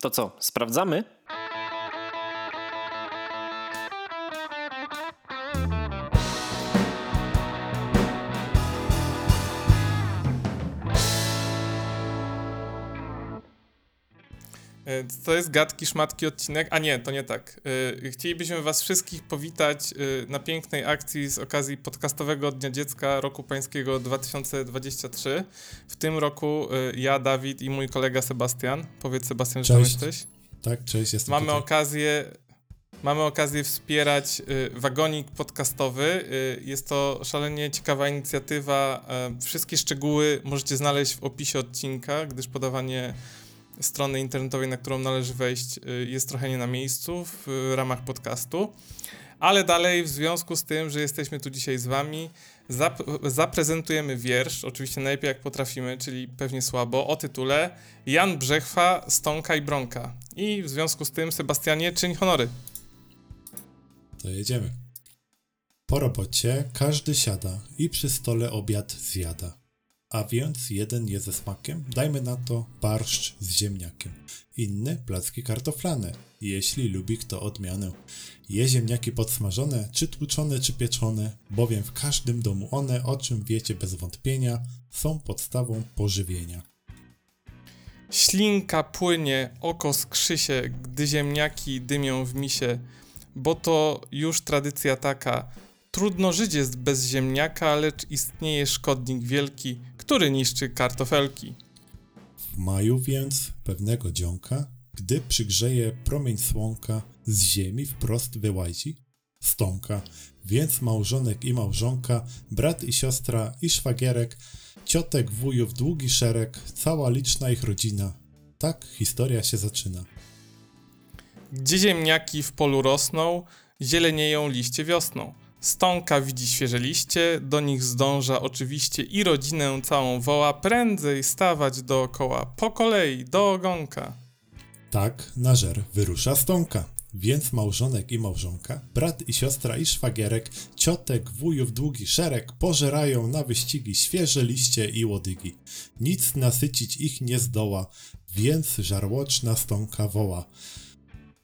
To co, sprawdzamy? To jest gadki, szmatki odcinek. A nie, to nie tak. E, chcielibyśmy Was wszystkich powitać e, na pięknej akcji z okazji podcastowego Dnia Dziecka roku pańskiego 2023. W tym roku ja, Dawid i mój kolega Sebastian. Powiedz Sebastian, że cześć. jesteś. Tak, cześć, jestem Mamy tutaj. okazję Mamy okazję wspierać y, wagonik podcastowy. Y, jest to szalenie ciekawa inicjatywa. Y, wszystkie szczegóły możecie znaleźć w opisie odcinka, gdyż podawanie strony internetowej, na którą należy wejść, y, jest trochę nie na miejscu w ramach podcastu. Ale dalej, w związku z tym, że jesteśmy tu dzisiaj z Wami, zap zaprezentujemy wiersz, oczywiście najlepiej jak potrafimy, czyli pewnie słabo, o tytule Jan Brzechwa, Stonka i Bronka. I w związku z tym, Sebastianie, czyń honory. To jedziemy. Po robocie każdy siada i przy stole obiad zjada. A więc jeden je ze smakiem, dajmy na to barszcz z ziemniakiem. Inny placki kartoflane, jeśli lubi kto odmianę. Je ziemniaki podsmażone, czy tłuczone, czy pieczone, bowiem w każdym domu one, o czym wiecie bez wątpienia, są podstawą pożywienia. Ślinka płynie, oko skrzy się, gdy ziemniaki dymią w misie, bo to już tradycja taka. Trudno żyć jest bez ziemniaka, lecz istnieje szkodnik wielki, który niszczy kartofelki. W maju więc pewnego dzionka, gdy przygrzeje promień słonka, z ziemi wprost wyłazi stonka. Więc małżonek i małżonka, brat i siostra i szwagierek, ciotek, wujów, długi szereg, cała liczna ich rodzina. Tak historia się zaczyna. Gdzie ziemniaki w polu rosną, zielenieją liście wiosną. Stonka widzi świeże liście, do nich zdąża oczywiście i rodzinę całą woła prędzej stawać dookoła, po kolei do ogonka. Tak na żer wyrusza stonka. Więc małżonek i małżonka, brat i siostra i szwagierek, ciotek, wujów długi szereg pożerają na wyścigi świeże liście i łodygi. Nic nasycić ich nie zdoła, więc żarłoczna stonka woła.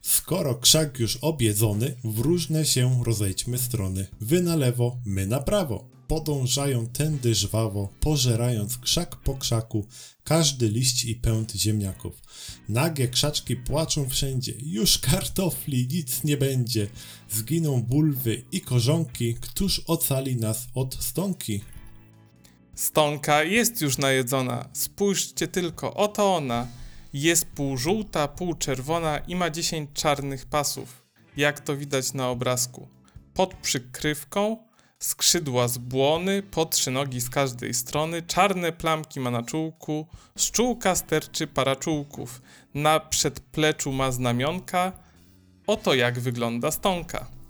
Skoro krzak już objedzony, w różne się rozejdźmy strony. Wy na lewo, my na prawo. Podążają tędy żwawo, pożerając krzak po krzaku, każdy liść i pęd ziemniaków. Nagie krzaczki płaczą wszędzie, już kartofli nic nie będzie. Zginą bulwy i korzonki, któż ocali nas od stonki? Stonka jest już najedzona, spójrzcie tylko, oto ona. Jest pół żółta, pół czerwona i ma 10 czarnych pasów, jak to widać na obrazku. Pod przykrywką skrzydła z błony, po trzy nogi z każdej strony, czarne plamki ma na czółku, z czółka sterczy para czółków, na przedpleczu ma znamionka, oto jak wygląda stonka.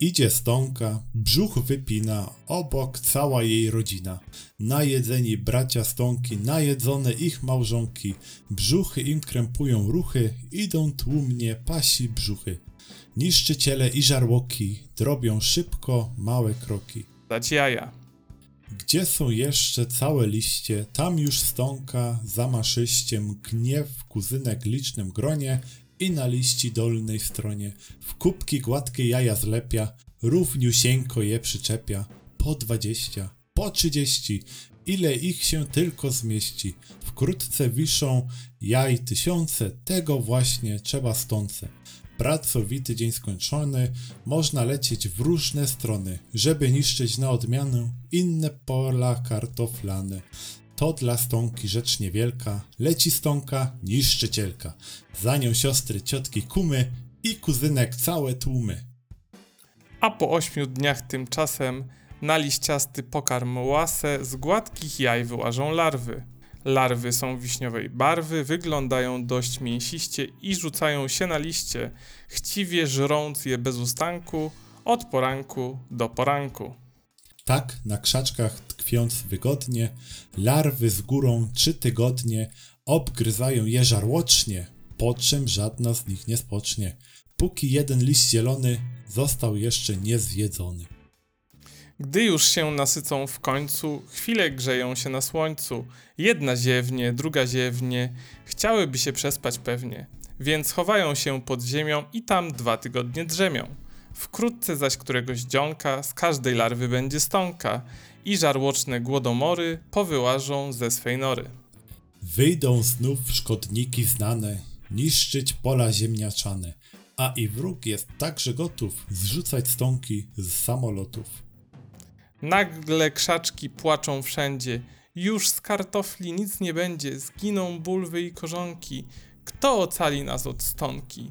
Idzie stonka, brzuch wypina, obok cała jej rodzina. Najedzeni bracia stonki, najedzone ich małżonki, brzuchy im krępują ruchy, idą tłumnie pasi brzuchy. Niszczyciele i żarłoki drobią szybko małe kroki. Dać jaja. Gdzie są jeszcze całe liście, tam już stąka za maszyściem gniew kuzynek licznym gronie i na liści dolnej stronie w kubki gładkie jaja zlepia, równiusieńko je przyczepia, po dwadzieścia, po trzydzieści, ile ich się tylko zmieści. Wkrótce wiszą jaj tysiące, tego właśnie trzeba stące. Pracowity dzień skończony, można lecieć w różne strony, żeby niszczyć na odmianę inne pola kartoflane. To dla stonki rzecz niewielka, leci stonka, niszczycielka. Za nią siostry, ciotki, kumy i kuzynek całe tłumy. A po ośmiu dniach tymczasem na liściasty pokarm łasę z gładkich jaj wyłażą larwy. Larwy są wiśniowej barwy, wyglądają dość mięsiście i rzucają się na liście, chciwie żrąc je bez ustanku, od poranku do poranku. Tak na krzaczkach tkwiąc wygodnie, larwy z górą trzy tygodnie obgryzają je żarłocznie, po czym żadna z nich nie spocznie, póki jeden liść zielony został jeszcze niezjedzony. Gdy już się nasycą w końcu, chwilę grzeją się na słońcu. Jedna ziewnie, druga ziewnie, chciałyby się przespać pewnie, więc chowają się pod ziemią i tam dwa tygodnie drzemią. Wkrótce zaś któregoś dzionka z każdej larwy będzie stonka i żarłoczne głodomory powyłażą ze swej nory. Wyjdą znów szkodniki znane, niszczyć pola ziemniaczane, a i wróg jest także gotów zrzucać stonki z samolotów. Nagle krzaczki płaczą wszędzie, już z kartofli nic nie będzie, zginą bulwy i korzonki. Kto ocali nas od stonki?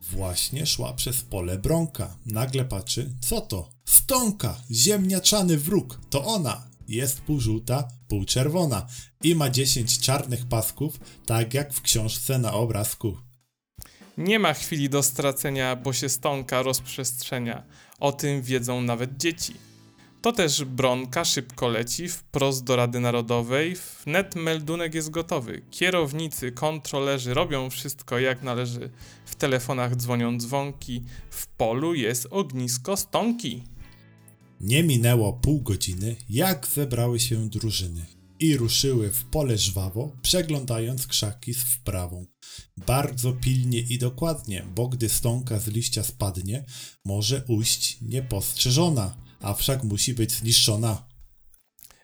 Właśnie szła przez pole bronka. Nagle patrzy, co to? Stonka! Ziemniaczany wróg! To ona! Jest półżółta, półczerwona i ma dziesięć czarnych pasków, tak jak w książce na obrazku. Nie ma chwili do stracenia, bo się stonka rozprzestrzenia. O tym wiedzą nawet dzieci. To też Bronka szybko leci wprost do Rady Narodowej. Wnet meldunek jest gotowy. Kierownicy, kontrolerzy robią wszystko jak należy. W telefonach dzwonią dzwonki. W polu jest ognisko stonki. Nie minęło pół godziny, jak zebrały się drużyny i ruszyły w pole żwawo, przeglądając krzaki z wprawą. Bardzo pilnie i dokładnie, bo gdy stonka z liścia spadnie, może ujść niepostrzeżona, a wszak musi być zniszczona.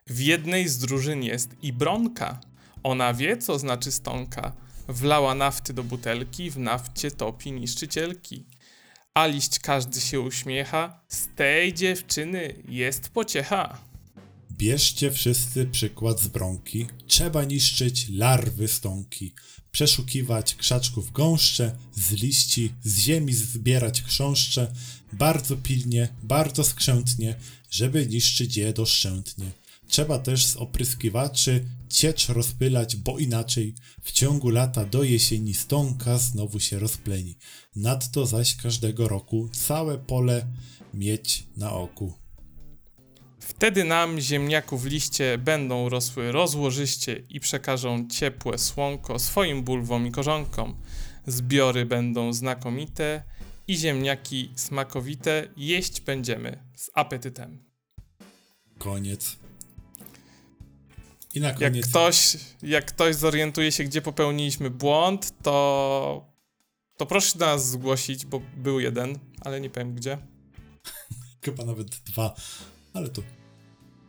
W jednej z drużyn jest i Bronka. Ona wie, co znaczy stonka. Wlała nafty do butelki, w nafcie topi niszczycielki. A liść każdy się uśmiecha, z tej dziewczyny jest pociecha. Bierzcie wszyscy przykład z bronki. Trzeba niszczyć larwy stonki. Przeszukiwać krzaczków gąszcze, z liści, z ziemi zbierać chrząszcze. Bardzo pilnie, bardzo skrzętnie, żeby niszczyć je doszczętnie. Trzeba też z opryskiwaczy ciecz rozpylać, bo inaczej w ciągu lata do jesieni stonka znowu się rozpleni. Nadto zaś każdego roku całe pole mieć na oku. Wtedy nam, ziemniaków liście, będą rosły rozłożyście i przekażą ciepłe słonko swoim bulwom i korzonkom. Zbiory będą znakomite i ziemniaki smakowite jeść będziemy z apetytem. Koniec. I na Jak koniec. ktoś, jak ktoś zorientuje się, gdzie popełniliśmy błąd, to, to proszę nas zgłosić, bo był jeden, ale nie powiem gdzie. Chyba nawet dwa, ale to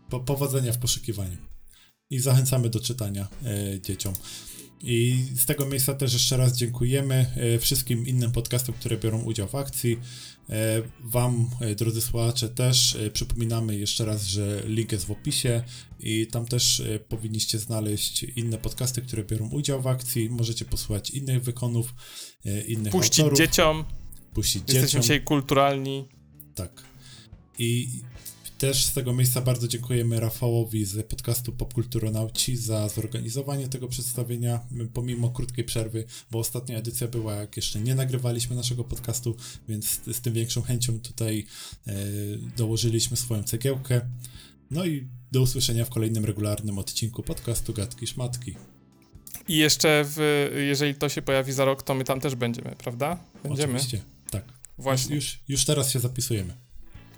po, powodzenia w poszukiwaniu. I zachęcamy do czytania e, dzieciom. I z tego miejsca też jeszcze raz dziękujemy e, wszystkim innym podcastom, które biorą udział w akcji. E, wam, e, drodzy słuchacze, też przypominamy jeszcze raz, że link jest w opisie i tam też powinniście znaleźć inne podcasty, które biorą udział w akcji. Możecie posłuchać innych wykonów, innych Puścić autorów. dzieciom, puścić jesteśmy dzieciom. dzisiaj kulturalni. Tak. I też z tego miejsca bardzo dziękujemy Rafałowi z podcastu Popkulturonauci za zorganizowanie tego przedstawienia, pomimo krótkiej przerwy, bo ostatnia edycja była, jak jeszcze nie nagrywaliśmy naszego podcastu, więc z, z tym większą chęcią tutaj e, dołożyliśmy swoją cegiełkę. No i do usłyszenia w kolejnym regularnym odcinku podcastu Gadki Szmatki. I jeszcze, w, jeżeli to się pojawi za rok, to my tam też będziemy, prawda? Będziemy. Oczywiście, tak. Właśnie, Już, już teraz się zapisujemy.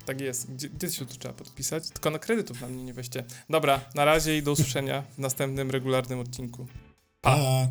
Tak jest. Gdzie, gdzie się tu trzeba podpisać? Tylko na kredytów na mnie nie weźcie. Dobra, na razie i do usłyszenia w następnym regularnym odcinku. Pa!